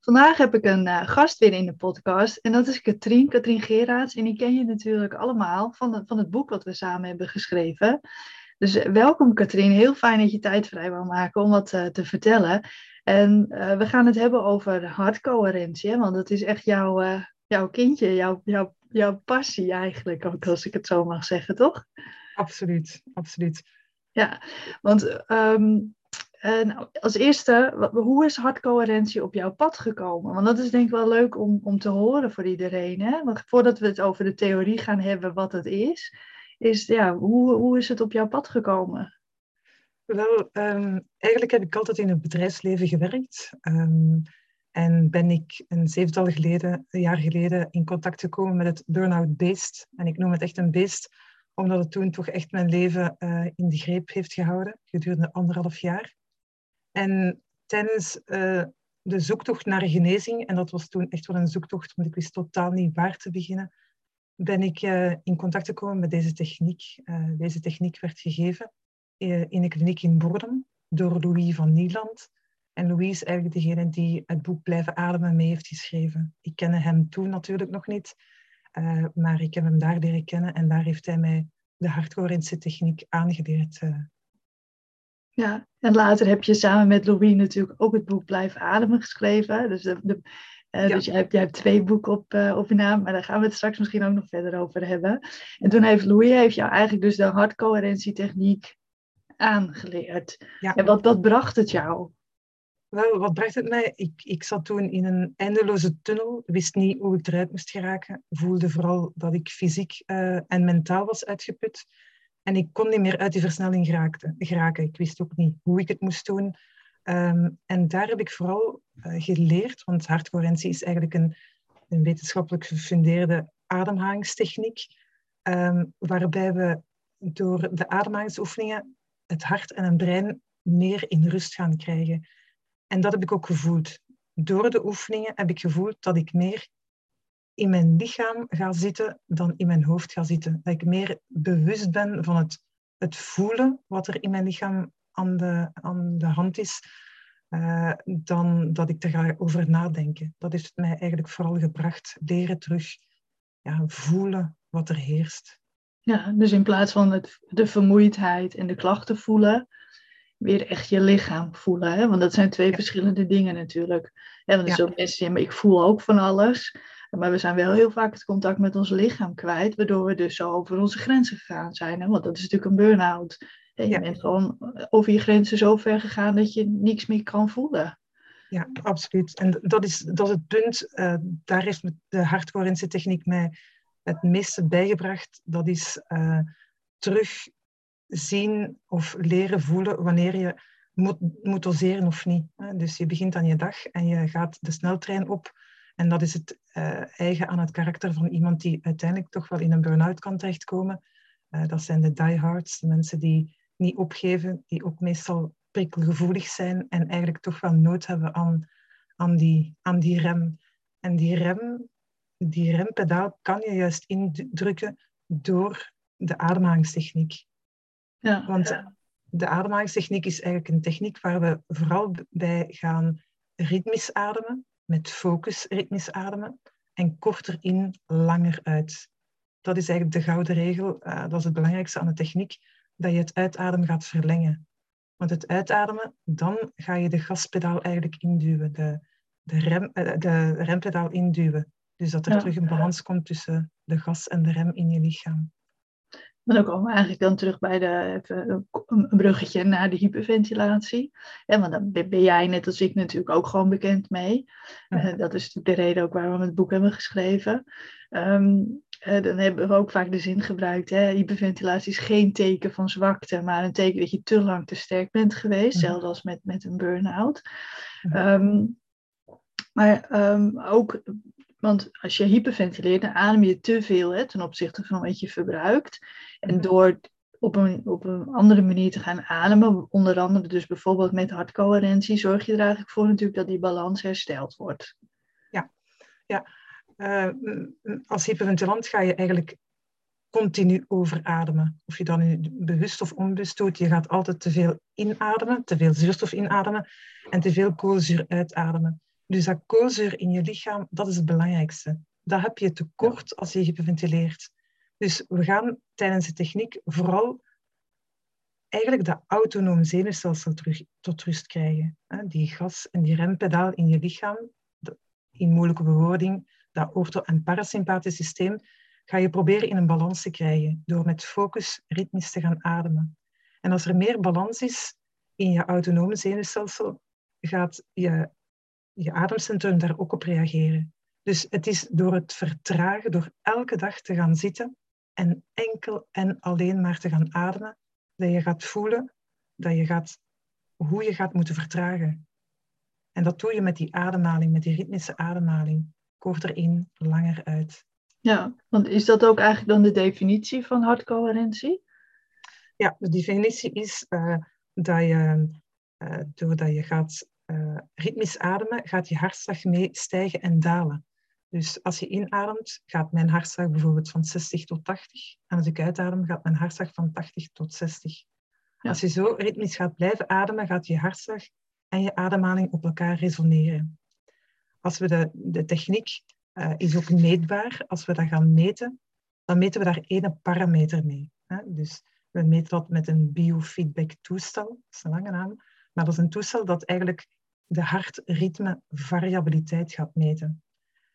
Vandaag heb ik een uh, gast weer in de podcast en dat is Katrien, Katrien Geraerts. En die ken je natuurlijk allemaal van, het, van het boek wat we samen hebben geschreven. Dus uh, welkom Katrien, heel fijn dat je tijd vrij wil maken om wat uh, te vertellen. En we gaan het hebben over hartcoherentie, want dat is echt jouw, jouw kindje, jouw, jouw, jouw passie eigenlijk, ook als ik het zo mag zeggen, toch? Absoluut, absoluut. Ja, want um, uh, als eerste, hoe is hartcoherentie op jouw pad gekomen? Want dat is denk ik wel leuk om, om te horen voor iedereen. Hè? Want voordat we het over de theorie gaan hebben wat het is, is ja, hoe, hoe is het op jouw pad gekomen? Wel, um, eigenlijk heb ik altijd in het bedrijfsleven gewerkt. Um, en ben ik een zevental geleden, een jaar geleden in contact gekomen met het burn-out beest. En ik noem het echt een beest, omdat het toen toch echt mijn leven uh, in de greep heeft gehouden, gedurende anderhalf jaar. En tijdens uh, de zoektocht naar genezing, en dat was toen echt wel een zoektocht, want ik wist totaal niet waar te beginnen, ben ik uh, in contact gekomen met deze techniek. Uh, deze techniek werd gegeven in een kliniek in Bordem door Louis van Nieland. En Louis is eigenlijk degene die het boek Blijven Ademen mee heeft geschreven. Ik kende hem toen natuurlijk nog niet, maar ik heb hem daar leren kennen en daar heeft hij mij de hardcore techniek aangeleerd ja, en later heb je samen met Louis natuurlijk ook het boek Blijf Ademen geschreven. Dus, de, de uh, dus jij hebt, jij hebt twee boeken op, uh, op je naam, maar daar gaan we het straks misschien ook nog verder over hebben. En toen heeft Louis heeft jou eigenlijk dus de hartcoherentietechniek aangeleerd. Ja. En wat, wat bracht het jou? Wel, wat bracht het mij? Ik, ik zat toen in een eindeloze tunnel, wist niet hoe ik eruit moest geraken, voelde vooral dat ik fysiek uh, en mentaal was uitgeput. En ik kon niet meer uit die versnelling geraakte, geraken. Ik wist ook niet hoe ik het moest doen. Um, en daar heb ik vooral uh, geleerd, want hartcoherentie is eigenlijk een, een wetenschappelijk gefundeerde ademhalingstechniek, um, waarbij we door de ademhalingsoefeningen het hart en het brein meer in rust gaan krijgen. En dat heb ik ook gevoeld. Door de oefeningen heb ik gevoeld dat ik meer in mijn lichaam ga zitten dan in mijn hoofd ga zitten. Dat ik meer bewust ben van het, het voelen wat er in mijn lichaam aan de, aan de hand is, uh, dan dat ik er ga over nadenken. Dat heeft mij eigenlijk vooral gebracht, leren terug ja, voelen wat er heerst. Ja, dus in plaats van het, de vermoeidheid en de klachten voelen, weer echt je lichaam voelen. Hè? Want dat zijn twee verschillende dingen natuurlijk. Ja, want er zijn mensen maar ik voel ook van alles. Maar we zijn wel heel vaak het contact met ons lichaam kwijt, waardoor we dus zo over onze grenzen gegaan zijn. Hè? Want dat is natuurlijk een burn-out. Je ja. bent gewoon over je grenzen zo ver gegaan dat je niks meer kan voelen. Ja, absoluut. En dat is, dat is het punt. Uh, daar heeft de hardcore techniek mij het meeste bijgebracht. Dat is uh, terug zien of leren voelen wanneer je moet, moet doseren of niet. Dus je begint aan je dag en je gaat de sneltrein op en dat is het uh, eigen aan het karakter van iemand die uiteindelijk toch wel in een burn-out kan terechtkomen. Uh, dat zijn de diehards, de mensen die niet opgeven, die ook meestal prikkelgevoelig zijn en eigenlijk toch wel nood hebben aan, aan, die, aan die rem. En die rem, die rempedaal kan je juist indrukken door de ademhalingstechniek. Ja, Want ja. de ademhalingstechniek is eigenlijk een techniek waar we vooral bij gaan ritmisch ademen met focus ritmisch ademen en korter in, langer uit. Dat is eigenlijk de gouden regel. Uh, dat is het belangrijkste aan de techniek, dat je het uitademen gaat verlengen. Want het uitademen, dan ga je de gaspedaal eigenlijk induwen, de, de, rem, uh, de rempedaal induwen. Dus dat er ja. terug een balans komt tussen de gas en de rem in je lichaam. Maar dan komen we eigenlijk dan terug bij de, even een bruggetje naar de hyperventilatie. Ja, want daar ben jij net als ik natuurlijk ook gewoon bekend mee. Uh, dat is natuurlijk de reden ook waarom we het boek hebben geschreven. Um, uh, dan hebben we ook vaak de zin gebruikt. Hè? Hyperventilatie is geen teken van zwakte, maar een teken dat je te lang te sterk bent geweest. Zelfs als met, met een burn-out. Um, maar um, ook want als je hyperventileert, dan adem je te veel hè, ten opzichte van wat je verbruikt. En mhm. door op een, op een andere manier te gaan ademen, onder andere dus bijvoorbeeld met hartcoherentie, zorg je er eigenlijk voor natuurlijk dat die balans hersteld wordt. Ja, ja. Uh, als hyperventilant ga je eigenlijk continu overademen. Of je dan nu bewust of onbewust doet, je gaat altijd te veel inademen, te veel zuurstof inademen en te veel koolzuur uitademen. Dus dat koolzuur in je lichaam, dat is het belangrijkste. Dat heb je tekort als je hyperventileert. Dus we gaan tijdens de techniek vooral eigenlijk dat autonoom zenuwstelsel terug tot rust krijgen. Die gas- en die rempedaal in je lichaam, in moeilijke bewoording, dat ortho- en parasympathisch systeem, ga je proberen in een balans te krijgen door met focus ritmisch te gaan ademen. En als er meer balans is in je autonome zenuwstelsel, gaat je, je ademcentrum daar ook op reageren. Dus het is door het vertragen, door elke dag te gaan zitten en enkel en alleen maar te gaan ademen, dat je gaat voelen dat je gaat, hoe je gaat moeten vertragen. En dat doe je met die ademhaling, met die ritmische ademhaling. Korter in, langer uit. Ja, want is dat ook eigenlijk dan de definitie van hartcoherentie? Ja, de definitie is uh, dat je, uh, doordat je gaat uh, ritmisch ademen, gaat je hartslag mee stijgen en dalen. Dus als je inademt, gaat mijn hartslag bijvoorbeeld van 60 tot 80. En als ik uitadem, gaat mijn hartslag van 80 tot 60. Als je zo ritmisch gaat blijven ademen, gaat je hartslag en je ademhaling op elkaar resoneren. Als we de, de techniek uh, is ook meetbaar. Als we dat gaan meten, dan meten we daar één parameter mee. Hè? Dus we meten dat met een biofeedback toestel. Dat is een lange naam. Maar dat is een toestel dat eigenlijk de hartritme variabiliteit gaat meten.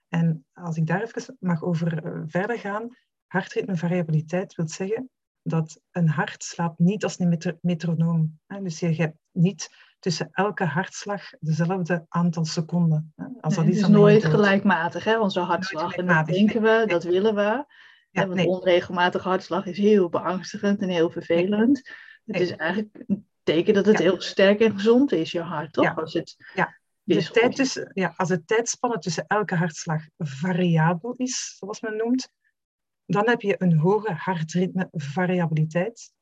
En als ik daar even mag over uh, verder gaan, hartritmevariabiliteit wil zeggen dat een hart slaapt niet als een metro metronoom. Dus je hebt niet tussen elke hartslag dezelfde aantal seconden. Als nee, dat is het is nooit gelijkmatig, hè? onze hartslag. En dat denken we, nee. dat willen we. Ja, want nee. onregelmatige hartslag is heel beangstigend en heel vervelend. Het is eigenlijk teken dat het heel sterk en gezond is, je hart, toch? Ja. Als het ja. De tijd tussen, ja, als de tijdspanne tussen elke hartslag variabel is, zoals men noemt, dan heb je een hoge hartritmevariabiliteit.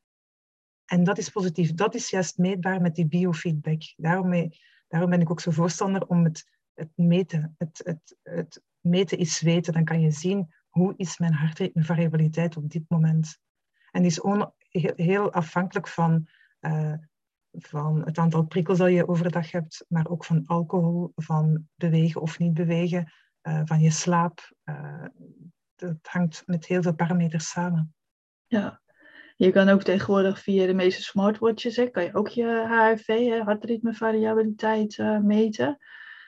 En dat is positief. Dat is juist meetbaar met die biofeedback. Daarom, mee, daarom ben ik ook zo voorstander om het, het meten. Het, het, het meten is weten. Dan kan je zien hoe is mijn hartritmevariabiliteit op dit moment. En die is on, heel, heel, afhankelijk van, uh, van het aantal prikkels dat je overdag hebt, maar ook van alcohol, van bewegen of niet bewegen, uh, van je slaap. Uh, het hangt met heel veel parameters samen. Ja, je kan ook tegenwoordig via de meeste smartwatches, hè, kan je ook je HRV, hartritmevariabiliteit, uh, meten.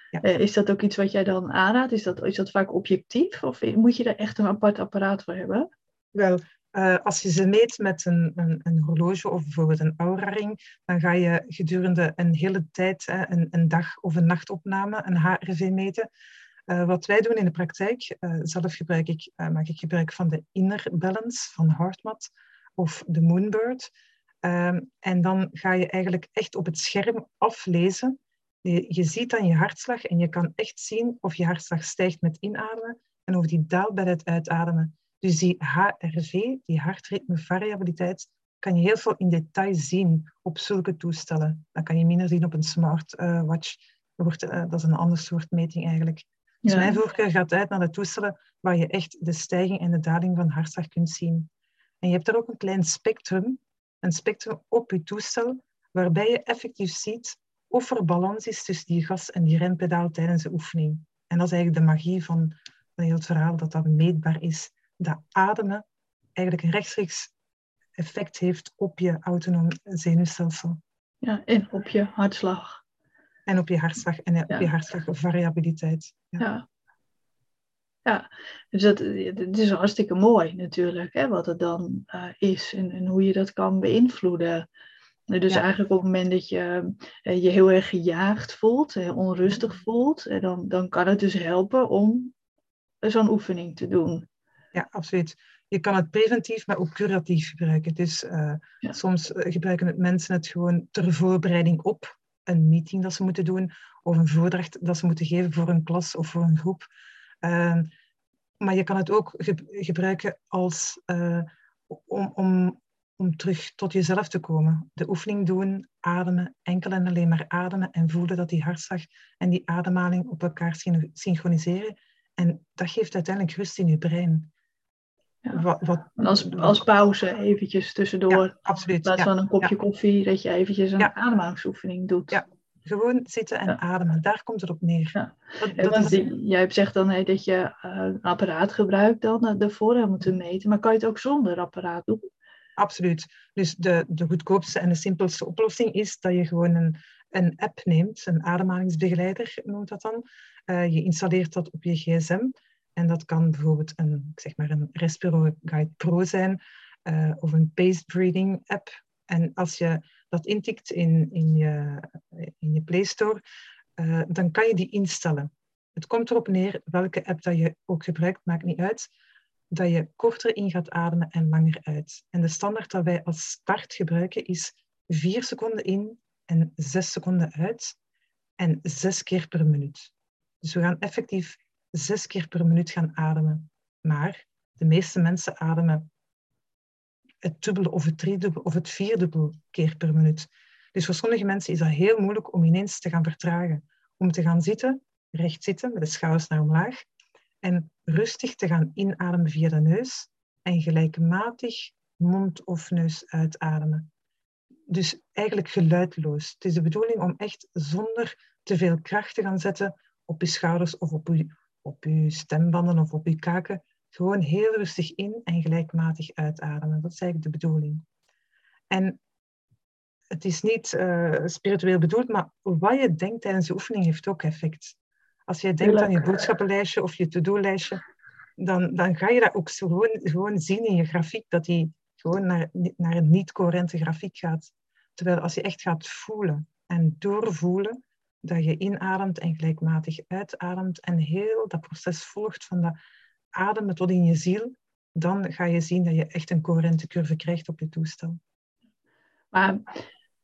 Ja. Is dat ook iets wat jij dan aanraadt? Is dat, is dat vaak objectief of moet je daar echt een apart apparaat voor hebben? Wel, uh, als je ze meet met een, een, een, horloge of bijvoorbeeld een Aura-ring, dan ga je gedurende een hele tijd, een, een dag of een nachtopname, een HRV meten. Uh, wat wij doen in de praktijk, uh, zelf gebruik ik, maak ik gebruik van de Inner Balance van HeartMath of de Moonbird. Um, en dan ga je eigenlijk echt op het scherm aflezen. Je, je ziet dan je hartslag en je kan echt zien of je hartslag stijgt met inademen en of die daalt bij het uitademen. Dus die HRV, die hartritmevariabiliteit, kan je heel veel in detail zien op zulke toestellen. Dat kan je minder zien op een smartwatch. Dat, dat is een ander soort meting eigenlijk. Dus ja. mijn voorkeur gaat uit naar de toestellen waar je echt de stijging en de daling van hartslag kunt zien. En je hebt er ook een klein spectrum, een spectrum op je toestel, waarbij je effectief ziet of er balans is tussen die gas- en die rempedaal tijdens de oefening. En dat is eigenlijk de magie van, van heel het verhaal, dat dat meetbaar is. Dat ademen eigenlijk een rechtstreeks effect heeft op je autonoom zenuwstelsel. Ja, en op je hartslag. En op je hartslag en op ja. je hartslagvariabiliteit. Ja. ja. ja. dus dat, het is hartstikke mooi natuurlijk, hè, wat het dan uh, is en, en, hoe je dat kan beïnvloeden. Dus ja. eigenlijk op het moment dat je uh, je heel erg gejaagd voelt, heel onrustig voelt, uh, dan, dan kan het dus helpen om zo'n oefening te doen. Ja, absoluut. Je kan het preventief, maar ook curatief gebruiken. Dus ja. soms gebruiken het mensen het gewoon ter voorbereiding op een meeting dat ze moeten doen of een voordracht dat ze moeten geven voor een klas of voor een groep. Uh, maar je kan het ook ge gebruiken als, uh, om, om, om terug tot jezelf te komen. De oefening doen, ademen, enkel en alleen maar ademen en voelen dat die hartslag en die ademhaling op elkaar synchroniseren. En dat geeft uiteindelijk rust in je brein. Ja. Wat, wat, als, als pauze eventjes tussendoor. Ja, absoluut. In plaats van een kopje koffie, dat je eventjes een ademhalingsoefening doet. Ja, Gewoon zitten en ademen. Daar komt het op neer. Dat, is... Jij hebt zegt dan dat je uh, een apparaat gebruikt dan uh, ervoor om te meten. Maar kan je het ook zonder apparaat doen? Absoluut. Dus de, de goedkoopste en de simpelste oplossing is dat je gewoon een, een app neemt, een ademhalingsbegeleider noemt dat dan. Uh, je installeert dat op je gsm. En dat kan bijvoorbeeld een, zeg maar een Respiro Guide Pro zijn uh, of een Paced Breathing app. En als je dat intikt in, in, je, in je Play Store, uh, dan kan je die instellen. Het komt erop neer, welke app dat je ook gebruikt, maakt niet uit, dat je korter in gaat ademen en langer uit. En de standaard dat wij als start gebruiken is 4 seconden in en 6 seconden uit en 6 keer per minuut. Dus we gaan effectief 6 keer per minuut gaan ademen. Maar de meeste mensen ademen het dubbele of het driedubbele of het vierdubbele keer per minuut. Dus voor sommige mensen is dat heel moeilijk om ineens te gaan vertragen. Om te gaan zitten, recht zitten, met de schouders naar omlaag. En rustig te gaan inademen via de neus. En gelijkmatig mond of neus uitademen. Dus eigenlijk geluidloos. Het is de bedoeling om echt zonder te veel kracht te gaan zetten op je schouders of op je, op je stembanden of op je kaken. Gewoon heel rustig in en gelijkmatig uitademen. Dat is eigenlijk de bedoeling. En het is niet uh, spiritueel bedoeld, maar wat je denkt tijdens de oefening heeft ook effect. Als je denkt aan je boodschappenlijstje of je to-do-lijstje, dan, dan ga je dat ook gewoon, gewoon zien in je grafiek, dat die gewoon naar, naar een niet-coherente grafiek gaat. Terwijl als je echt gaat voelen en doorvoelen, dat je inademt en gelijkmatig uitademt en heel dat proces volgt van dat ademen tot in je ziel, dan ga je zien dat je echt een coherente curve krijgt op je toestel. Maar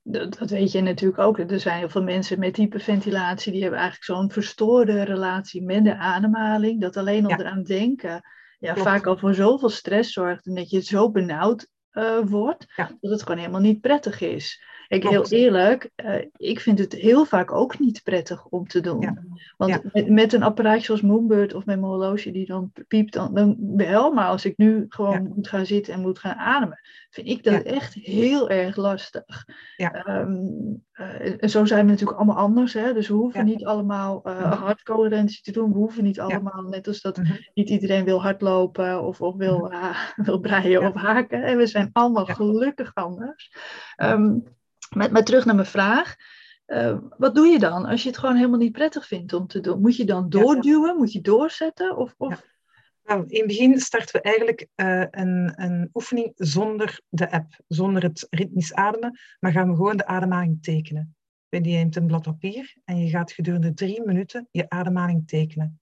dat, dat, weet je natuurlijk ook. Er zijn heel veel mensen met hyperventilatie die hebben eigenlijk zo'n verstoorde relatie met de ademhaling. Dat alleen al eraan denken ja, vaak al voor zoveel stress zorgt en dat je zo benauwd uh, wordt, dat het gewoon helemaal niet prettig is. Ik, heel eerlijk, uh, ik vind het heel vaak ook niet prettig om te doen. Want Met, met, een apparaatje zoals Moonbird of met mijn horloge die dan piept, dan, dan wel. Maar als ik nu gewoon moet gaan zitten en moet gaan ademen, vind ik dat echt heel erg lastig. Um, uh, en zo zijn we natuurlijk allemaal anders. Hè? Dus we hoeven niet allemaal uh, hardcoherentie te doen. We hoeven niet allemaal, net als dat mhm. niet iedereen wil hardlopen of, of wil, mhm. wil breien of haken. En we zijn allemaal gelukkig anders. Um, met, met terug naar mijn vraag. Uh, wat doe je dan als je het gewoon helemaal niet prettig vindt om te doen? Moet je dan doorduwen? Moet je doorzetten? Of, of... Nou, in het begin starten we eigenlijk uh, een, een oefening zonder de app, zonder het ritmisch ademen, maar gaan we gewoon de ademhaling tekenen. Je neemt een blad papier en je gaat gedurende drie minuten je ademhaling tekenen.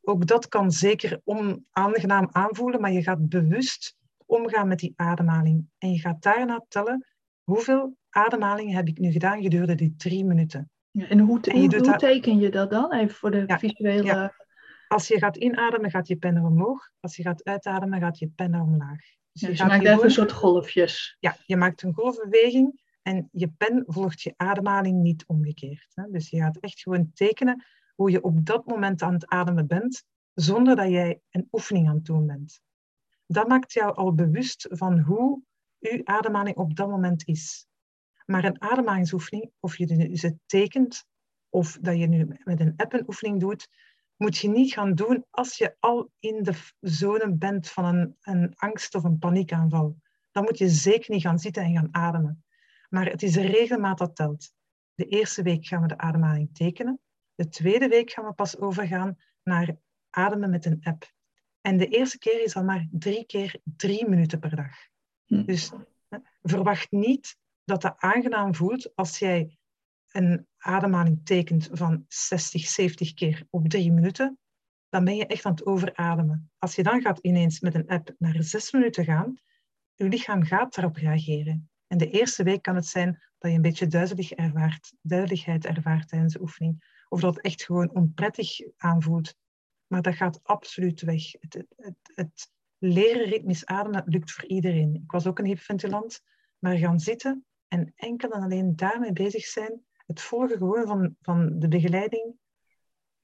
Ook dat kan zeker onaangenaam aanvoelen, maar je gaat bewust omgaan met die ademhaling. En je gaat daarna tellen hoeveel ademhalingen heb ik nu gedaan gedurende die drie minuten. en hoe, hoe, teken je dat dan? Even voor de visuele... Als je gaat inademen, gaat je pen omhoog. Als je gaat uitademen, gaat je pen omlaag. Dus je, dus je maakt even een soort golfjes. Ja, je maakt een golfbeweging en je pen volgt je ademhaling niet omgekeerd. Hè? Dus je gaat echt gewoon tekenen hoe je op dat moment aan het ademen bent, zonder dat jij een oefening aan het doen bent. Dat maakt jou al bewust van hoe uw ademhaling op dat moment is. Maar een ademhalingsoefening, of je ze tekent of dat je nu met een app een oefening doet, moet je niet gaan doen als je al in de zone bent van een, een angst of een paniekaanval. Dan moet je zeker niet gaan zitten en gaan ademen. Maar het is de regelmaat dat telt. De eerste week gaan we de ademhaling tekenen. De tweede week gaan we pas overgaan naar ademen met een app. En de eerste keer is al maar drie keer drie minuten per dag. Hm. Dus verwacht niet dat dat aangenaam voelt als jij een ademhaling tekent van 60, 70 keer op drie minuten, dan ben je echt aan het overademen. Als je dan gaat ineens met een app naar zes minuten gaan, je lichaam gaat daarop reageren. En de eerste week kan het zijn dat je een beetje duizelig ervaart, duidelijkheid ervaart tijdens de oefening. Of dat het echt gewoon onprettig aanvoelt. Maar dat gaat absoluut weg. Het, het, het leren ritmisch ademen lukt voor iedereen. Ik was ook een hyperventilant, maar gaan zitten en enkel en alleen daarmee bezig zijn, het volgen gewoon van, van de begeleiding,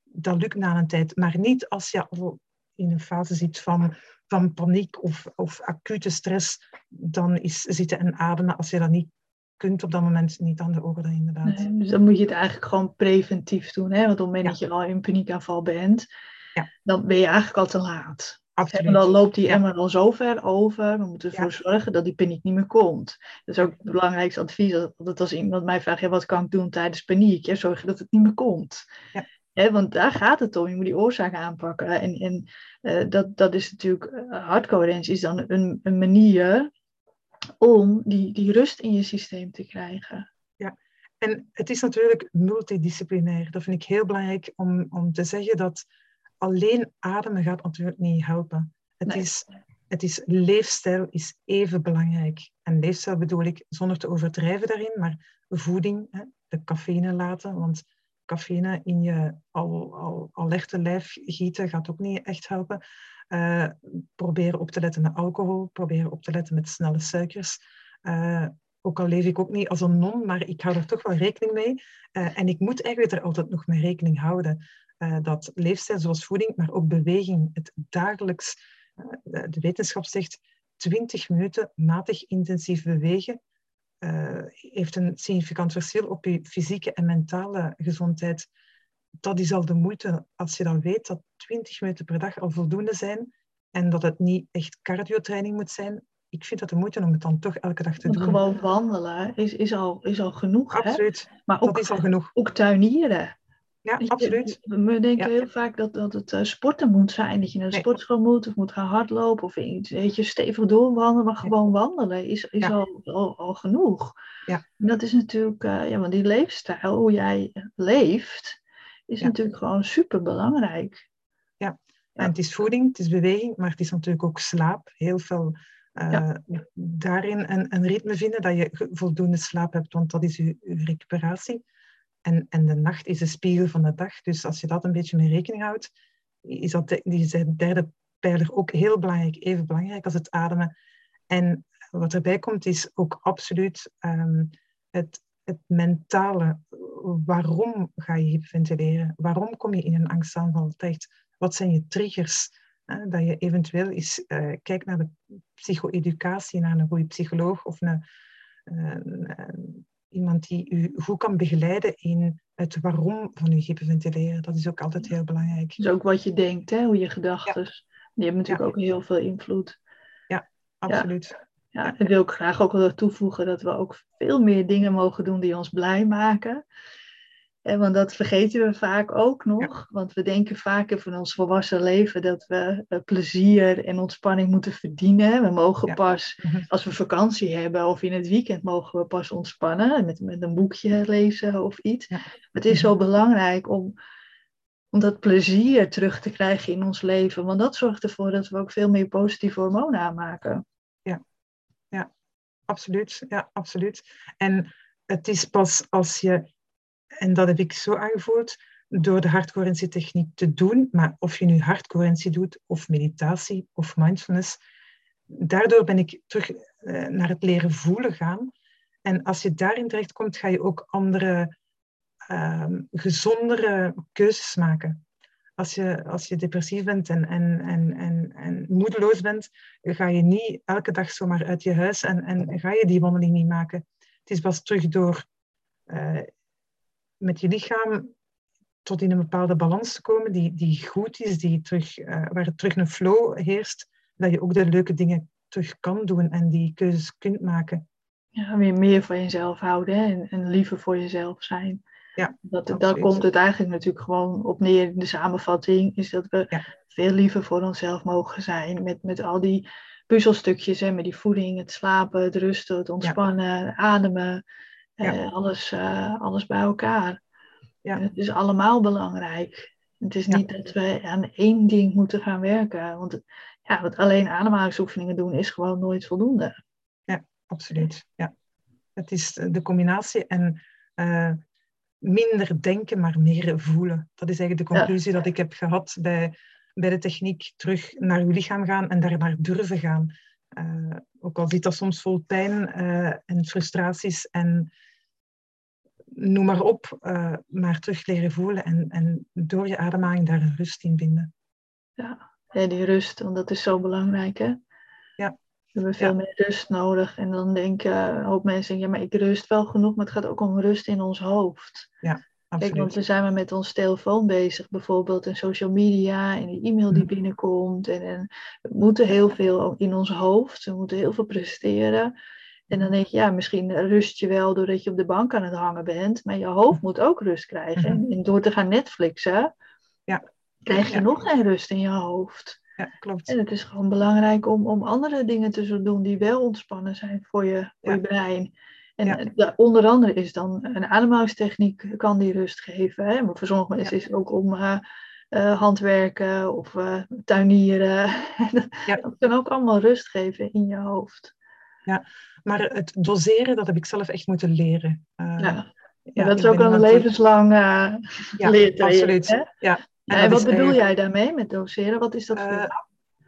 dat lukt na een tijd. Maar niet als je al in een fase zit van, van paniek of, of acute stress, dan is zitten en ademen, als je dat niet kunt op dat moment niet aan de orde, inderdaad. Nee, dus dan moet je het eigenlijk gewoon preventief doen. Hè? Want op het moment dat je al in paniekaanval bent, Ja. dan ben je eigenlijk al te laat. Absoluut. En dan loopt die Ja. emmer al zo ver over. We moeten ervoor zorgen dat die paniek niet meer komt. Dat is ook het belangrijkste advies. Dat als iemand mij vraagt, ja, wat kan ik doen tijdens paniek? Ja, zorg dat het niet meer komt. Ja. Want daar gaat het om. Je moet die oorzaak aanpakken. En, en eh, dat, dat is natuurlijk, uh, is dan een, een manier om die, die rust in je systeem te krijgen. En het is natuurlijk multidisciplinair. Dat vind ik heel belangrijk om, om te zeggen dat alleen ademen gaat natuurlijk niet helpen. Het, Nee. is, het is leefstijl is even belangrijk. En leefstijl bedoel ik zonder te overdrijven daarin, maar voeding, hè, de cafeïne laten, want cafeïne in je al, al, al lichte lijf gieten gaat ook niet echt helpen. Eh, proberen op te letten met alcohol, proberen op te letten met snelle suikers. Eh, ook al leef ik ook niet als een non, maar ik hou er toch wel rekening mee. Eh, en ik moet eigenlijk er altijd nog mee rekening houden. Eh, dat leefstijl zoals voeding, maar ook beweging, het dagelijks, eh, de- wetenschap zegt 20 minuten matig intensief bewegen, eh, heeft een significant verschil op je fysieke en mentale gezondheid. Dat is al de moeite als je dan weet dat 20 minuten per dag al voldoende zijn en dat het niet echt cardiotraining moet zijn. Ik vind dat de moeite om het dan toch elke dag te doen. gewoon wandelen is, is, al, is al genoeg. Hè? Absoluut, Maar dat ook, is al genoeg. ook tuinieren. Ja, absoluut. We denken Ja. heel vaak dat, dat het eh, sporten moet zijn. Dat je naar de Nee. sportschool moet of moet gaan hardlopen of iets, weet je, stevig doorwandelen. Maar gewoon wandelen is, is Ja. al, al, al genoeg. Ja. En dat is natuurlijk, eh, ja, want die leefstijl, hoe jij leeft, is Ja. natuurlijk gewoon super belangrijk. En het is voeding, het is beweging, maar het is natuurlijk ook slaap. Heel veel eh, Ja. daarin een, een ritme vinden dat je voldoende slaap hebt, want dat is je, je recuperatie. En, en de nacht is de spiegel van de dag. Dus als je dat een beetje mee rekening houdt, is dat die derde pijler ook heel belangrijk, even belangrijk als het ademen. En wat erbij komt, is ook absoluut ehm, het, het mentale. Waarom ga je hyperventileren? Waarom kom je in een angstaanval terecht? Wat zijn je triggers? Hè, dat je eventueel eens eh, kijkt naar de psycho-educatie, naar een goede psycholoog of een, eh, iemand die u goed kan begeleiden in het waarom van uw hyperventileren. Dat is ook altijd heel belangrijk. Dus ook wat je denkt, hè, hoe je gedachten. Die hebben natuurlijk Ja. ook heel veel invloed. Absoluut. Ja, ik wil ook graag ook wel toevoegen dat we ook veel meer dingen mogen doen die ons blij maken. Want dat vergeten we vaak ook nog. Want we denken vaak van ons volwassen leven dat we eh, plezier en ontspanning moeten verdienen. We mogen Ja. pas, Mhm. als we vakantie hebben of in het weekend, mogen we pas ontspannen. Met, met een boekje lezen of iets. Ja. Het is zo belangrijk om, om dat plezier terug te krijgen in ons leven. Want dat zorgt ervoor dat we ook veel meer positieve hormonen aanmaken. Absoluut, ja, absoluut. En het is pas als je, en dat heb ik zo aangevoeld, door de hartcoherentietechniek te doen, maar of je nu hartcoherentie doet, of meditatie, of mindfulness, daardoor ben ik terug eh, naar het leren voelen gaan. En als je daarin terechtkomt, ga je ook andere, ehm, gezondere keuzes maken. Als je, als je depressief bent en, en, en, en, en moedeloos bent, ga je niet elke dag zomaar uit je huis en, en ga je die wandeling niet maken. Het is pas terug door eh, met je lichaam tot in een bepaalde balans te komen die, die goed is, die terug, eh, waar er terug een flow heerst, dat je ook de leuke dingen terug kan doen en die keuzes kunt maken. Ja, weer meer van jezelf houden hè, en, en liever voor jezelf zijn. Ja, dat, daar komt het eigenlijk natuurlijk gewoon op neer in de samenvatting, is dat we Ja. veel liever voor onszelf mogen zijn met, met al die puzzelstukjes, hè, met die voeding, het slapen, het rusten, het ontspannen, ademen, Ja. eh, alles, eh, alles bij elkaar. Ja. En het is allemaal belangrijk. Het is Ja. niet dat we aan één ding moeten gaan werken, want ja, wat alleen ademhalingsoefeningen doen is gewoon nooit voldoende. Absoluut, ja. Het is de combinatie en eh, minder denken, maar meer voelen. Dat is eigenlijk de Ja. conclusie dat ik heb gehad bij, bij de techniek. Terug naar uw lichaam gaan en daarnaar durven gaan. Eh, ook al zit dat soms vol pijn eh, en frustraties en noem maar op, eh, maar terug leren voelen en, en door je ademhaling daar een rust in vinden. Ja, die rust, want dat is zo belangrijk, hè? Ja. We hebben veel meer rust nodig. En dan denken een hoop mensen, ja, maar ik rust wel genoeg, maar het gaat ook om rust in ons hoofd. Ja, absoluut. Kijk, want dan zijn we met ons telefoon bezig, bijvoorbeeld, en social media, en die e-mail die Mhm. binnenkomt. En, en we moeten heel veel in ons hoofd, we moeten heel veel presteren. En dan denk je, ja, misschien rust je wel doordat je op de bank aan het hangen bent, maar je hoofd moet ook rust krijgen. En, en door te gaan Netflixen, Ja. krijg je Ja. nog geen rust in je hoofd. Ja, klopt. En het is gewoon belangrijk om, om andere dingen te doen die wel ontspannen zijn voor je, voor Ja. je brein. En Ja. eh, ja, onder andere is dan een ademhalingstechniek kan die rust geven. Hè? Maar voor sommige mensen is het ook om eh, eh, handwerken of tuinieren. Ja. Dat kan ook allemaal rust geven in je hoofd. Maar het doseren, dat heb ik zelf echt moeten leren. Ja. ja, Ja, dat is ik ook een levenslang Ja, leertraject. absoluut. Hè? Ja. Ja, En en wat bedoel jij daarmee met doseren? Wat is dat voor jou?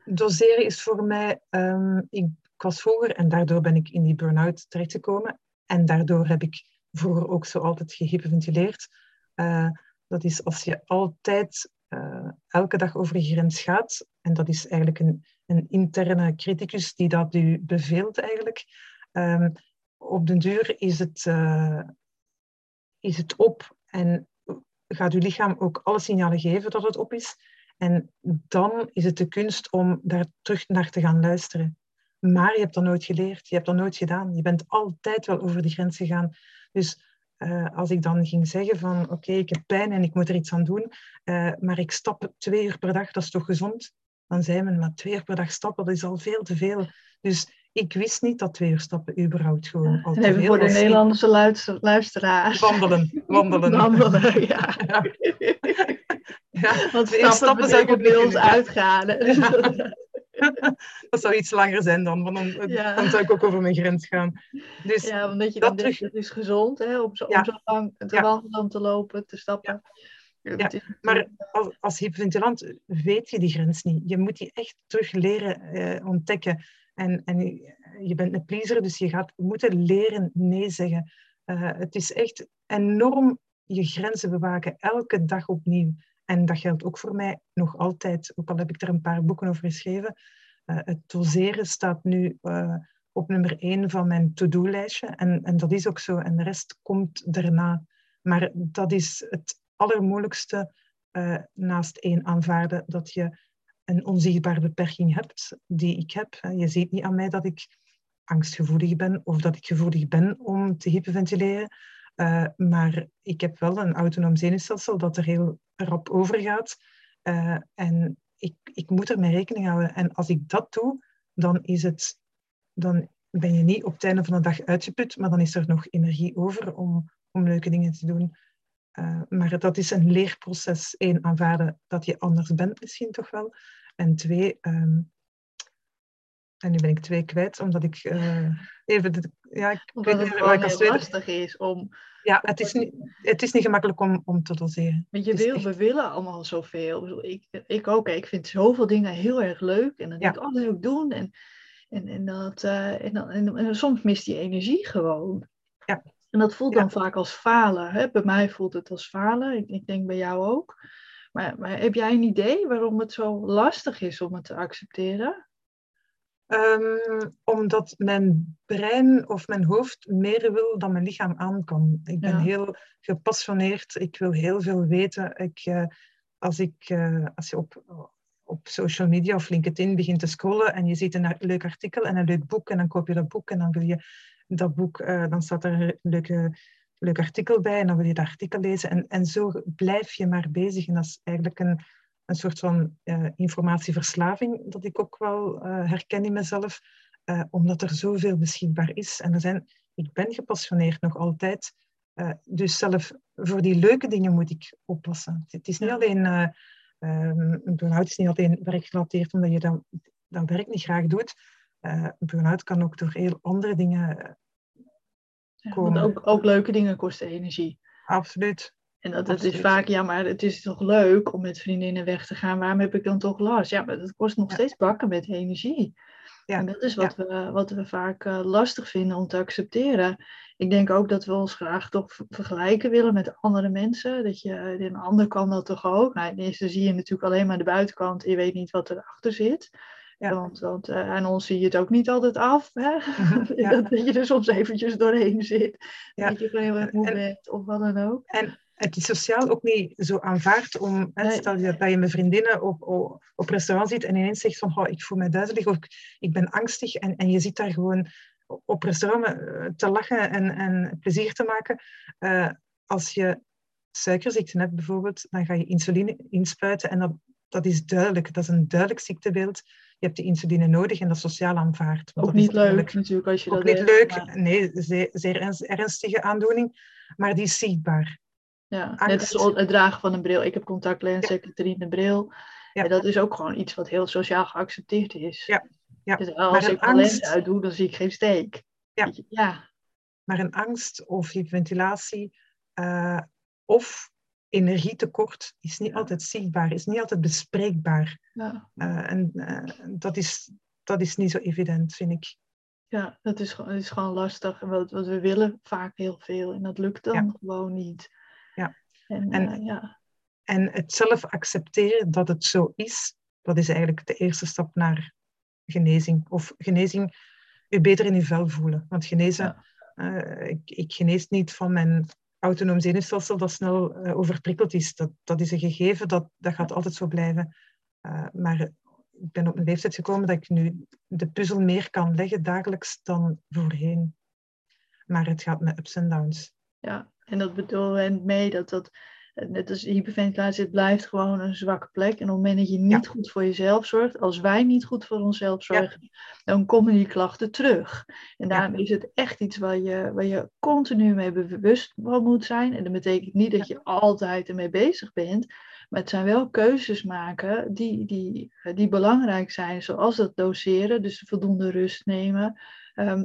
Doseren is voor mij, ehm, ik was vroeger en daardoor ben ik in die burn-out terechtgekomen. En daardoor heb ik vroeger ook zo altijd gehyperventileerd. Eh, dat is als je altijd eh, elke dag over je grens gaat. En dat is eigenlijk een, een interne criticus die dat u beveelt eigenlijk. Ehm, op den duur is het, eh, is het op en gaat uw lichaam ook alle signalen geven dat het op is. En dan is het de kunst om daar terug naar te gaan luisteren. Maar je hebt dat nooit geleerd, je hebt dat nooit gedaan. Je bent altijd wel over die grens gegaan. Dus eh, als ik dan ging zeggen van oké, ik heb pijn en ik moet er iets aan doen, eh, maar ik stap twee uur per dag, dat is toch gezond? Dan zei men, maar twee uur per dag stappen, dat is al veel te veel. Dus ik wist niet dat twee uur stappen überhaupt gewoon al te even veel voor de Nederlandse luister- luisteraars. Wandelen, wandelen. Wandelen, ja. Ja. Ja, Want stappen stappen betekent ook bij ons uitgaan. hè. Dus dat- zou iets langer zijn dan, want dan, Ja. dan zou ik ook over mijn grens gaan. Dus ja, omdat je dat dan denkt, terug- het is gezond hè, om zo, Ja. om zo lang te Ja. wandelen, te lopen, te stappen. Is maar als, als hyperventilant weet je die grens niet. Je moet die echt terug leren eh, ontdekken. En, en je- je bent een pleaser, dus je gaat moeten leren nee zeggen. Eh, het is echt enorm je grenzen bewaken, elke dag opnieuw. En dat geldt ook voor mij nog altijd, ook al heb ik er een paar boeken over geschreven. Eh, het doseren staat nu eh, op nummer één van mijn to-do-lijstje. En, en dat is ook zo. En de rest komt daarna. Maar dat is het allermoeilijkste eh, naast één aanvaarden dat je een onzichtbare beperking hebt die ik heb. Je ziet niet aan mij dat ik angstgevoelig ben of dat ik gevoelig ben om te hyperventileren. Maar ik heb wel een autonoom zenuwstelsel dat er heel rap overgaat. Eh, en ik, ik moet ermee rekening houden. En als ik dat doe, dan, is het, dan ben je niet op het einde van de dag uitgeput, maar dan is er nog energie over om, om leuke dingen te doen. Uh, maar dat is een leerproces. Eén, aanvaarden dat je anders bent misschien toch wel. En twee, um, en nu ben ik twee kwijt, omdat ik uh, even... De, ja, ik omdat weet het niet waar ik als tweede... lastig is om... Ja, het is niet, het is niet gemakkelijk om, om te doseren. Want je wil, echt- we willen allemaal zoveel. Ik, ik, ook. Ik vind zoveel dingen heel erg leuk. En dan denk ik, oh, dat wil ik doen. En, en, en, dat, eh, en, dan, en, en soms mist die energie gewoon. Ja. En dat voelt Ja. dan vaak als falen. Hè? Bij mij voelt het als falen. Ik, ik denk bij jou ook. Maar, maar heb jij een idee waarom het zo lastig is om het te accepteren? Ehm, omdat mijn brein of mijn hoofd meer wil dan mijn lichaam aan kan. Ik ben Ja. heel gepassioneerd. Ik wil heel veel weten. Ik, eh, als, ik, eh, als je op, op social media of LinkedIn begint te scrollen en je ziet een leuk artikel en een leuk boek en dan koop je dat boek en dan wil je dat boek, eh, dan staat er een leuke, leuk artikel bij en dan wil je dat artikel lezen. En, en zo blijf je maar bezig. En dat is eigenlijk een, een soort van eh, informatieverslaving dat ik ook wel eh, herken in mezelf, eh, omdat er zoveel beschikbaar is. En er zijn, ik ben gepassioneerd nog altijd, dus zelf voor die leuke dingen moet ik oppassen. Het is niet Ja. alleen, um, een burn-out is niet alleen werkgerelateerd omdat je dat, dat werk niet graag doet. Een burn-out kan ook door heel andere dingen, eh, Ja, Komen. want ook, ook leuke dingen kosten energie. absoluut. En dat, dat is vaak, ja, maar het is toch leuk om met vriendinnen weg te gaan. Waarom heb ik dan toch last? Ja, maar dat kost nog Ja. steeds bakken met energie. Ja, En dat is wat, we, wat we vaak eh, lastig vinden om te accepteren. Ik denk ook dat we ons graag toch vergelijken willen met andere mensen. Dat je, eh, een ander kan dat toch ook. Nou, ten eerste zie je natuurlijk alleen maar de buitenkant en je weet niet wat erachter zit. Ja. Want, want uh, aan ons zie je het ook niet altijd af. Hè? Mhm, ja. dat, dat je er soms eventjes doorheen zit. Dat je gewoon heel erg moe bent of wat dan ook. En het is sociaal ook niet zo aanvaard om, hè, stel je dat je met vriendinnen op, op, op restaurant zit en ineens zegt van oh, ik voel me duizelig of ik, ik ben angstig en, en je zit daar gewoon op restaurant eh, te lachen en, en plezier te maken. Uh, als je suikerziekte hebt bijvoorbeeld, dan ga je insuline inspuiten en dat, dat is duidelijk. Dat is een duidelijk ziektebeeld. Je hebt de insuline nodig en dat is sociaal aanvaard. Ook niet leuk natuurlijk als je ook dat niet leuk, nee, zeer, zeer ernstige aandoening, maar die is zichtbaar. Ja, net als het dragen van een bril. Ik heb contactlenzen, ja. Katrien de bril. Ja. En dat is ook gewoon iets wat heel sociaal geaccepteerd is. Ja. Ja. Dus als ik een lens uitdoe, dan zie ik geen steek. Ja. ja. Maar een angst of hyperventilatie uh, of energietekort is niet altijd zichtbaar, is niet altijd bespreekbaar. Ja. Uh, en uh, dat, is, dat is niet zo evident, vind ik. Ja, dat is, dat is gewoon lastig. En wat, wat we willen vaak heel veel en dat lukt dan Ja. gewoon niet. En, En- eh, ja. En het zelf accepteren dat het zo is, dat is eigenlijk de eerste stap naar genezing. Of genezing, je beter in je vel voelen. Want genezen, eh, ik, ik genees niet van mijn autonoom zenuwstelsel dat snel eh, overprikkeld is. Dat, dat is een gegeven, dat, dat gaat altijd zo blijven. Maar ik ben op een leeftijd gekomen dat ik nu de puzzel meer kan leggen dagelijks dan voorheen. Maar het gaat met ups en downs. Ja, en dat bedoel we mee dat dat, eh, net als hyperventilatie, het blijft gewoon een zwakke plek. En op het moment dat je niet Ja. goed voor jezelf zorgt, als wij niet goed voor onszelf Ja. zorgen, dan komen die klachten terug. En Ja. daarom is het echt iets waar je, waar je continu mee bewust van moet zijn. En dat betekent niet dat je altijd ermee bezig bent. Maar het zijn wel keuzes maken die, die, eh, die belangrijk zijn, zoals dat doseren, dus voldoende rust nemen. Ehm,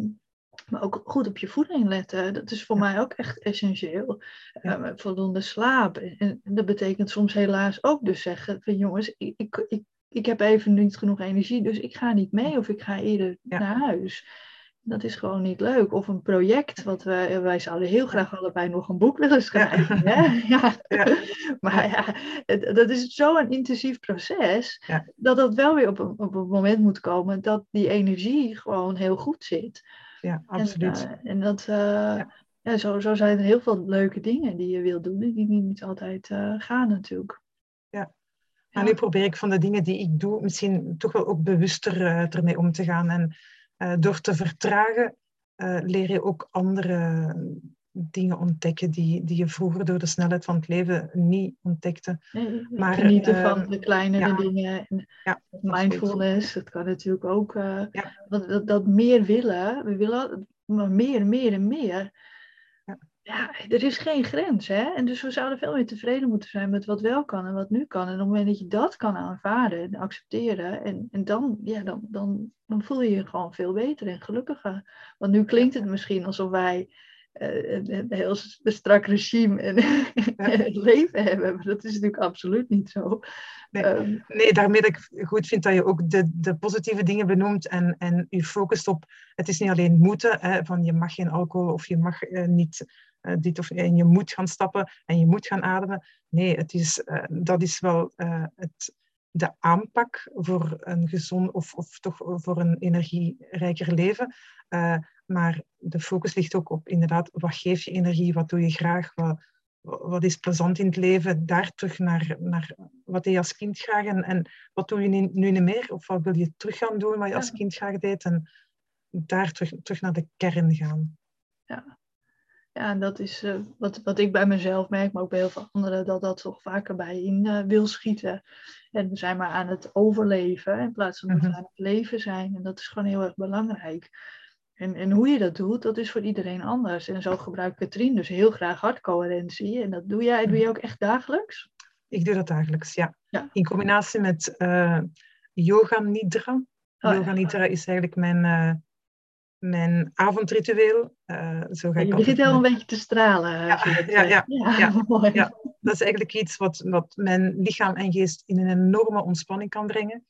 maar ook goed op je voeding letten. Dat is voor Ja. mij ook echt essentieel. Ja. Ehm, voldoende slaap. En, dat betekent soms helaas ook dus zeggen van jongens, ik, ik, ik, ik heb even niet genoeg energie, dus ik ga niet mee of ik ga eerder Ja. naar huis. Dat is gewoon niet leuk. Of een project, wat we, wij zouden heel graag allebei nog een boek willen schrijven. Hè? Ja. Ja. Maar ja, het- dat is zo'n intensief proces, dat dat wel weer op een, op een moment moet komen dat die energie gewoon heel goed zit. Ja, absoluut. En, eh, en dat, eh, ja. zo, zo zijn er heel veel leuke dingen die je wilt doen, die niet, altijd eh, gaan natuurlijk. Ja. Maar nu probeer ik van de dingen die ik doe, misschien toch wel ook bewuster ermee om te gaan. En door te vertragen, leer je ook andere dingen ontdekken die, die je vroeger door de snelheid van het leven niet ontdekte. Nee, Maar, genieten eh, van de kleinere ja. dingen. En Ja, mindfulness, dat kan natuurlijk ook. Ja. dat, dat, dat meer willen, we willen maar meer, meer en meer. Ja. Er is geen grens, hè? En dus we zouden veel meer tevreden moeten zijn met wat wel kan en wat nu kan. En op het moment dat je dat kan aanvaarden en accepteren, en, en dan, ja, dan, dan, dan voel je je gewoon veel beter en gelukkiger. Want nu klinkt het misschien alsof wij een, een heel strak regime en, het leven hebben. Maar dat is natuurlijk absoluut niet zo. Nee. Ehm, Nee, daarmee dat ik goed vind dat je ook de, de positieve dingen benoemt en, en je focust op, het is niet alleen moeten, hè, van je mag geen alcohol of je mag eh, niet eh, dit of en je moet gaan stappen en je moet gaan ademen. Nee, het is, eh, dat is wel eh, het, de aanpak voor een gezond of, of toch voor een energierijker leven. Maar de focus ligt ook op inderdaad, wat geeft je energie, wat doe je graag, wat, wat is plezant in het leven, daar terug naar, naar wat deed je als kind graag en, en wat doe je nu, nu niet meer, of wat wil je terug gaan doen wat je als kind graag deed en daar terug, terug naar de kern gaan. ja. ja, en dat is eh, wat, wat ik bij mezelf merk, maar ook bij heel veel anderen, dat dat toch vaker bij in eh, wil schieten. En we zijn maar aan het overleven in plaats van dat we Mhm. aan het leven zijn. En dat is gewoon heel erg belangrijk. En, en hoe je dat doet, dat is voor iedereen anders. En zo gebruikt Katrien dus heel graag hartcoherentie. En dat doe jij, doe je ook echt dagelijks? Ik doe dat dagelijks, ja. Ja. In combinatie met eh, yoga nidra. Oh, ja. yoga nidra is eigenlijk mijn, eh, mijn avondritueel. Eh, zo ga ik Je altijd begint wel een beetje te stralen. ja, ja, ja, ja. Dat is eigenlijk iets wat, wat mijn lichaam en geest in een enorme ontspanning kan brengen.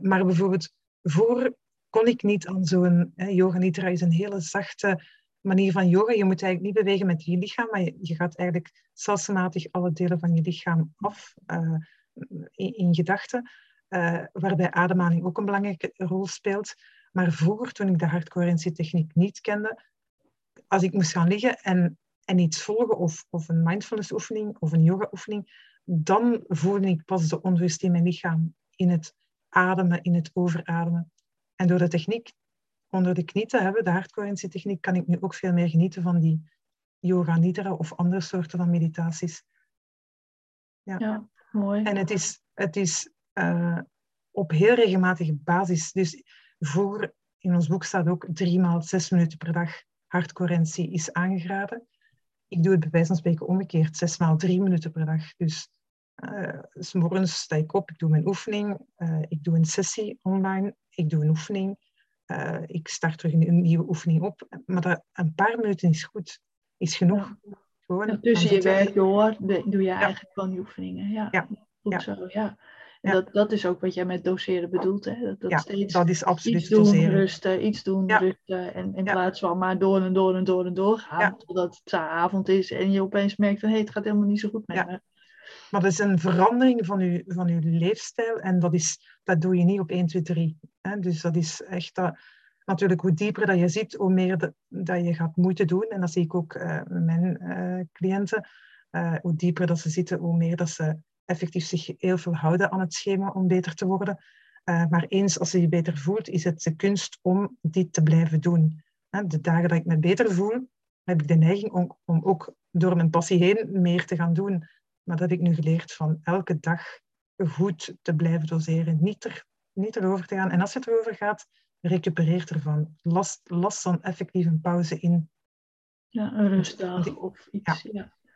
Maar bijvoorbeeld, voor kon ik niet aan zo'n... eh, yoga nidra is een hele zachte manier van yoga. Je moet eigenlijk niet bewegen met je lichaam, maar je, gaat eigenlijk stelselmatig alle delen van je lichaam af eh, in, gedachten. uh, waarbij ademhaling ook een belangrijke rol speelt. Maar vroeger, toen ik de hardcoherentietechniek niet kende, als ik moest gaan liggen en, en iets volgen, of, of een mindfulness oefening of een yoga oefening, dan voelde ik pas de onrust in mijn lichaam, in het ademen, in het overademen. En door de techniek onder de knie te hebben, de hardcoherentietechniek, kan ik nu ook veel meer genieten van die yoga nidra of andere soorten van meditaties. Ja, ja mooi. En het is, het is uh, op heel regelmatige basis. Dus vroeger, in ons boek staat ook drie maal zes minuten per dag hardcoherentie is aangeraden. Ik doe het bij wijze van spreken omgekeerd, zes maal drie minuten per dag. Dus uh, s morgens sta ik op, ik doe mijn oefening, uh, ik doe een sessie online, ik doe een oefening, uh, ik start terug een, nieuwe oefening op. Maar dat, een paar minuten is goed, is genoeg. Ja. Gewoon, tussen je werk door doe je eigenlijk gewoon die oefeningen. Ja, ja. goed zo, ja. En dat, dat is ook wat jij met doseren bedoelt. Hè? Dat, dat ja, steeds dat is absoluut iets doen, doseren. rusten, iets doen, rusten. En in plaats van maar door en door en door en door gaan. Totdat het avond is en je opeens merkt van hé, het gaat helemaal niet zo goed met me. Maar dat is een verandering van je, van uw leefstijl en dat, is, dat doe je niet op 1, 2, 3. Hè? Dus dat is echt dat, natuurlijk hoe dieper dat je zit, hoe meer dat je gaat moeite doen. En dat zie ik ook eh, met mijn eh, cliënten. Eh, hoe dieper dat ze zitten, hoe meer dat ze effectief zich heel veel houden aan het schema om beter te worden. Maar eens als je je beter voelt, is het de kunst om dit te blijven doen. De dagen dat ik me beter voel, heb ik de neiging om, om ook door mijn passie heen meer te gaan doen. Maar dat heb ik nu geleerd van elke dag goed te blijven doseren. Niet, er, niet erover te gaan. En als je het erover gaat, recupereer ervan. Las, las dan effectief een pauze in. Ja, een rustdag of iets.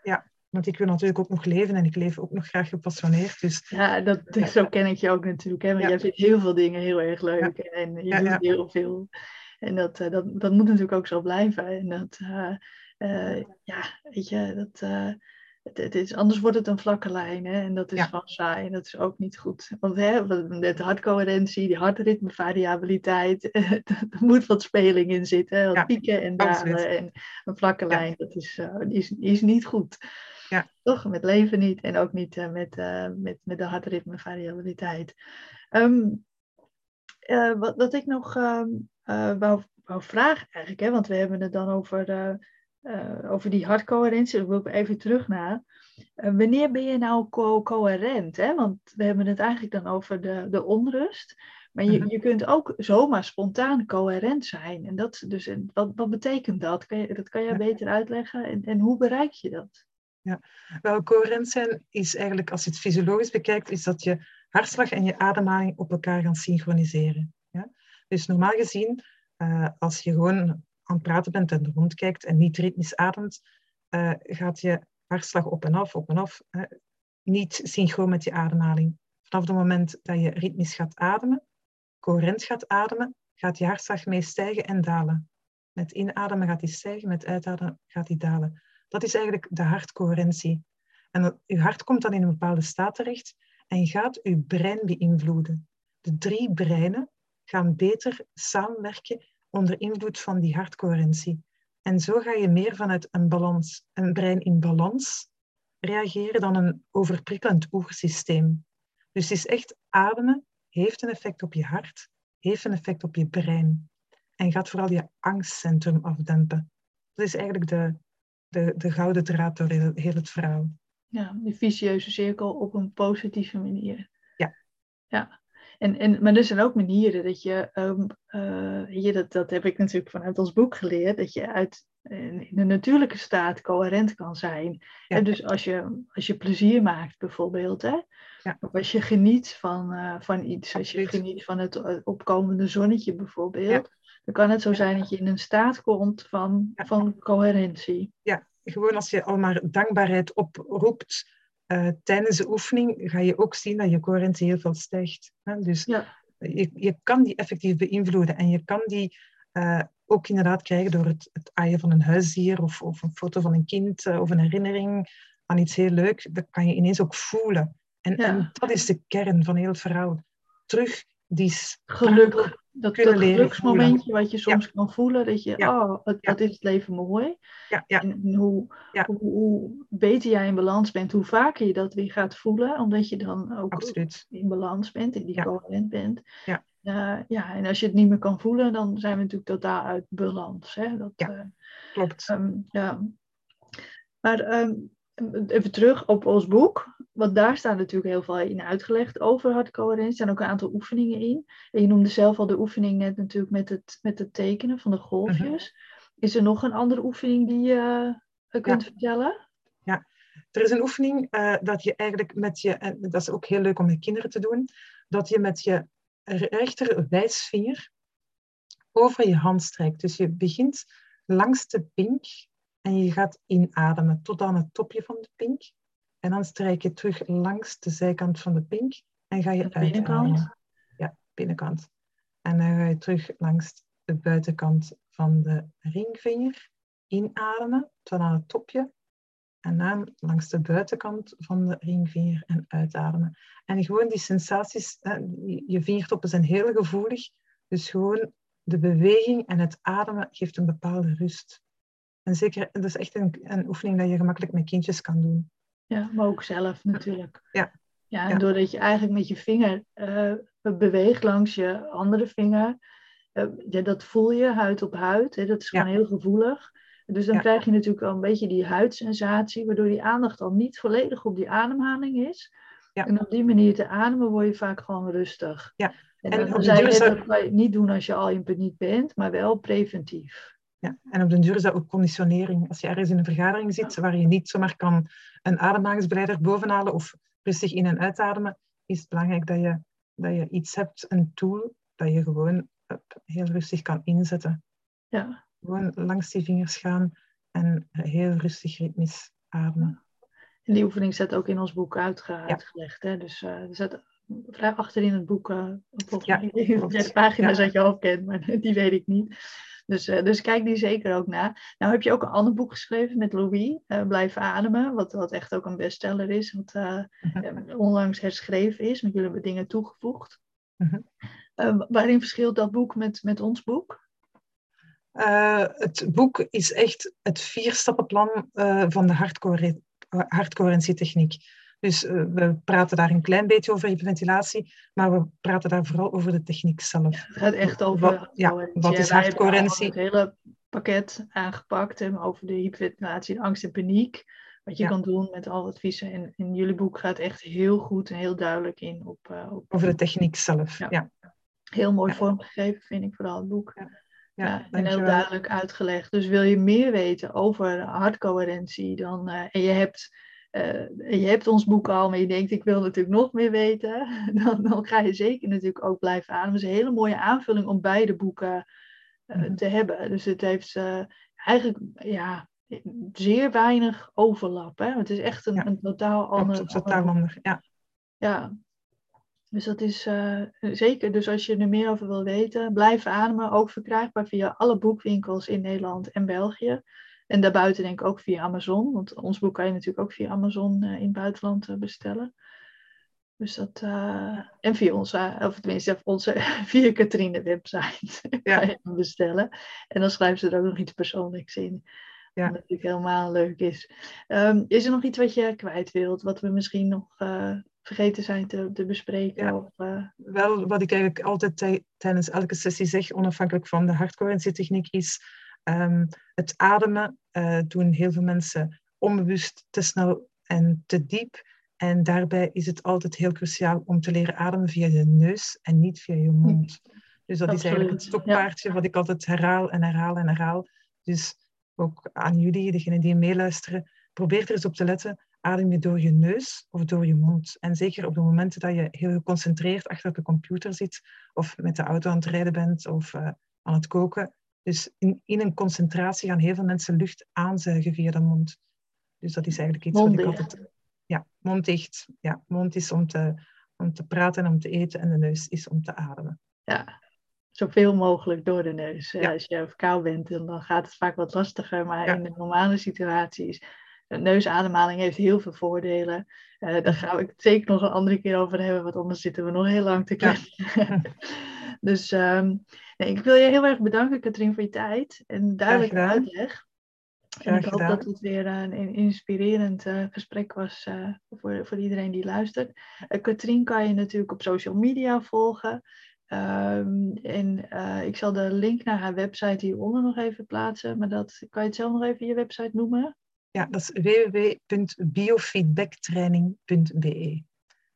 Ja. Want ik wil natuurlijk ook nog leven en ik leef ook nog graag gepassioneerd. Dus Ja, dat, zo ken ik je ook natuurlijk. Hè? Want Ja. jij vindt heel veel dingen heel erg leuk. En je Ja, doet ja. heel veel. En dat, eh, dat, dat moet natuurlijk ook zo blijven. En dat, eh, eh, ja, weet je, dat, het, het is, anders wordt het een vlakke lijn. Hè? En dat is Ja. gewoon saai. En dat is ook niet goed. Want hè, met hartcoherentie, die hartritmevariabiliteit, er moet wat speling in zitten. hè, Wat Ja, pieken en dalen. En een vlakke Ja. lijn, dat is, eh, is, is niet goed. Ja. Toch? Met leven niet en ook niet eh, met, eh, met, met de hartritmevariabiliteit. Ehm eh, wat, wat ik nog ehm, eh, wou, wou vragen eigenlijk, hè, want we hebben het dan over, eh, over die hartcoherentie, daar wil ik even terug naar. Eh, wanneer ben je nou co- coherent? Hè? Want we hebben het eigenlijk dan over de, de onrust. Maar je, Mhm. je kunt ook zomaar spontaan coherent zijn. En dat, dus, en wat, wat betekent dat? Kan je, dat kan jij Ja. beter uitleggen. En, en hoe bereik je dat? Wel, coherent zijn is eigenlijk, als je het fysiologisch bekijkt, is dat je hartslag en je ademhaling op elkaar gaan synchroniseren. Ja? Dus normaal gezien, eh, als je gewoon praten bent en rondkijkt en niet ritmisch ademt, eh, gaat je hartslag op en af, op en af, niet synchroon met je ademhaling. Vanaf het moment dat je ritmisch gaat ademen, coherent gaat ademen, gaat je hartslag mee stijgen en dalen. Met inademen gaat die stijgen, met uitademen gaat die dalen. Dat is eigenlijk de hartcoherentie. En dat- je hart komt dan in een bepaalde staat terecht en gaat je brein beïnvloeden. De drie breinen gaan beter samenwerken onder invloed van die hartcoherentie. En zo ga je meer vanuit een balans, een brein in balans reageren dan een overprikkelend oersysteem. Dus het is echt ademen heeft een effect op je hart, heeft een effect op je brein. En gaat vooral je angstcentrum afdempen. Dat is eigenlijk de, de, de gouden draad door heel, heel het verhaal. Ja, die vicieuze cirkel op een positieve manier. Ja. Ja. En, en, maar er zijn ook manieren dat je, eh, weet je dat, dat heb ik natuurlijk vanuit ons boek geleerd, dat je uit in in de natuurlijke staat coherent kan zijn. Ja. En dus als je, als je plezier maakt bijvoorbeeld, hè? Ja. of als je geniet van, eh, van iets, als je geniet van het eh, opkomende zonnetje bijvoorbeeld, dan kan het zo zijn dat je in een staat komt van, Ja. van coherentie. Gewoon als je al maar dankbaarheid oproept eh, tijdens de oefening, ga je ook zien dat je coherentie heel veel stijgt. Hè? Dus Ja. je, je kan die effectief beïnvloeden en je kan die eh, ook inderdaad krijgen door het, het aaien van een huisdier of, of een foto van een kind eh, of een herinnering aan iets heel leuk. Dat kan je ineens ook voelen. En, Ja. en dat is de kern van heel het verhaal. Terug die Geluk. Dat, dat geluksmomentje wat je soms kan voelen, dat je, Ja. oh, wat, wat is het leven mooi. Ja, ja, En hoe, hoe, hoe beter jij in balans bent, hoe vaker je dat weer gaat voelen, omdat je dan ook absoluut. in balans bent, in die coherent bent. Ja. Eh, ja, en als je het niet meer kan voelen, dan zijn we natuurlijk totaal uit balans. Hè? Dat, Ja. eh, Klopt. Ehm, ja. Maar ehm, even terug op ons boek. Want daar staat natuurlijk heel veel in uitgelegd over hardcoherentie. Er staan ook een aantal oefeningen in. En je noemde zelf al de oefening net natuurlijk met het, met het tekenen van de golfjes. Is er nog een andere oefening die je eh, kunt vertellen? Er is een oefening eh, dat je eigenlijk met je, en dat is ook heel leuk om met kinderen te doen, dat je met je rechter wijsvinger over je hand strijkt. Dus je begint langs de pink en je gaat inademen tot aan het topje van de pink. En dan strijk je terug langs de zijkant van de pink en ga je De binnenkant? Ja, binnenkant. En dan ga je terug langs de buitenkant van de ringvinger inademen tot aan het topje. En dan langs de buitenkant van de ringvinger en uitademen. En gewoon die sensaties, je vingertoppen zijn heel gevoelig. Dus gewoon de beweging en het ademen geeft een bepaalde rust. En zeker, dat is echt een, een oefening dat je gemakkelijk met kindjes kan doen. Ja, maar ook zelf natuurlijk. Ja. Ja, en Ja. doordat je eigenlijk met je vinger eh, beweegt langs je andere vinger, eh, ja, dat voel je huid op huid. Hè, dat is Ja. gewoon heel gevoelig. Dus dan Ja. krijg je natuurlijk al een beetje die huidsensatie, waardoor die aandacht al niet volledig op die ademhaling is. Ja. En op die manier te ademen word je vaak gewoon rustig. Ja. En, En dan, zei je dat kan je niet doen als je al in paniek bent, maar wel preventief. Ja. En op den duur is dat ook conditionering. Als je ergens in een vergadering zit waar je niet zomaar kan een ademhalingsbeleider bovenhalen of rustig in- en uitademen, is het belangrijk dat je, dat je iets hebt, een tool, dat je gewoon heel rustig kan inzetten. Ja. Gewoon langs die vingers gaan en heel rustig ritmisch ademen. En die oefening staat ook in ons boek uitge- uitgelegd. Hè? Dus er staat vrij achter in het boek, volgens Ja, de pagina's Ja. uit je hoofd kent, maar die weet ik niet. Dus, eh, dus kijk die zeker ook na. Nou heb je ook een ander boek geschreven met Louis, eh, Blijf Ademen, wat, wat echt ook een bestseller is, wat Mhm. onlangs herschreven is, want jullie hebben dingen toegevoegd. Mhm. Waarin verschilt dat boek met, met ons boek? Het boek is echt het vierstappenplan van de hardcore, hardcoherentietechniek. Dus eh, we praten daar een klein beetje over hyperventilatie, maar we praten daar vooral over de techniek zelf. Het gaat echt over Wat- ja, wat is En hardcoherentie? gewoon Het hele pakket aangepakt hè, over de hyperventilatie, angst en paniek. Wat je Ja. kan doen met al adviezen. En in jullie boek gaat echt heel goed en heel duidelijk in op, eh, op Over de techniek zelf. Ja. Heel mooi vormgegeven, vind ik vooral het boek. Ja, Ja, en heel duidelijk uitgelegd. Dus wil je meer weten over hardcoherentie, dan, eh, en je hebt, eh, je hebt ons boek al, maar je denkt ik wil natuurlijk nog meer weten, dan, dan ga je zeker natuurlijk ook blijven ademen. Het is een hele mooie aanvulling om beide boeken eh, Mhm. te hebben. Dus het heeft eh, eigenlijk ja, zeer weinig overlap. Hè? Het is echt een, Ja. een totaal ander, totaal ander. Ja. ja, dus dat is zeker. Dus als je er meer over wil weten, blijf ademen. Ook verkrijgbaar via alle boekwinkels in Nederland en België. En daarbuiten denk ik ook via Amazon. Want ons boek kan je natuurlijk ook via Amazon eh, in het buitenland eh, bestellen. Dus dat, eh, en via onze, of tenminste onze, via Katrine website Ja. kan je hem bestellen. En dan schrijven ze er ook nog iets persoonlijks in. Ja. Wat natuurlijk helemaal leuk is. Ehm, is er nog iets wat je kwijt wilt? Wat we misschien nog vergeten zijn te, te bespreken? Ja. Of, Wel, wat ik eigenlijk altijd tij- tijdens elke sessie zeg, onafhankelijk van de hardcoherentietechniek, is ehm, het ademen eh, doen heel veel mensen onbewust te snel en te diep. En daarbij is het altijd heel cruciaal om te leren ademen via je neus en niet via je mond. Dus dat is eigenlijk het stokpaardje wat ik altijd herhaal en herhaal en herhaal. Dus ook aan jullie, degenen die meeluisteren, probeer er eens op te letten. Adem je door je neus of door je mond? En zeker op de momenten dat je heel geconcentreerd achter de computer zit, of met de auto aan het rijden bent, of eh, aan het koken. Dus in, in een concentratie gaan heel veel mensen lucht aanzuigen via de mond. Dus dat is eigenlijk iets Mond wat ik altijd... Ja, mond dicht. Ja, mond is om te, om te praten en om te eten en de neus is om te ademen. ja, zoveel mogelijk door de neus. Ja. Als je verkouden bent, dan gaat het vaak wat lastiger. Maar Ja. in de normale situaties, de neusademhaling heeft heel veel voordelen. Eh, daar gaan we het zeker nog een andere keer over hebben, want anders zitten we nog heel lang te kletsen. Dus ehm, nee, ik wil je heel erg bedanken, Katrien, voor je tijd en duidelijke uitleg. En ik hoop dat het weer een, een inspirerend eh, gesprek was eh, voor, voor iedereen die luistert. Eh, Katrien kan je natuurlijk op social media volgen. Ehm, en eh, ik zal de link naar haar website hieronder nog even plaatsen. Maar dat kan je het zelf nog even je website noemen? Ja, dat is www.biofeedbacktraining.be.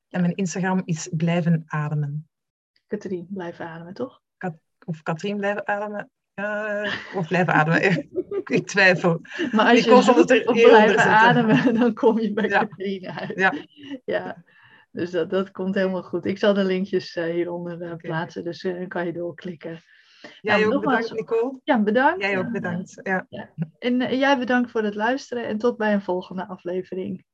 En mijn Instagram is blijven ademen. Katrien, blijf ademen, toch? Of Katrien blijven ademen. Eh, of blijven ademen. ik twijfel. Maar als je op onder blijven ademen, dan kom je bij Ja. Katrien uit. Ja. Ja, dus dat, dat komt helemaal goed. Ik zal de linkjes eh, hieronder eh, plaatsen, dus dan kan je doorklikken. Jij Nou, ook nogmaals- bedankt, Nicole. Ja, bedankt. Jij ook bedankt. Ja. En jij bedankt voor het luisteren en tot bij een volgende aflevering.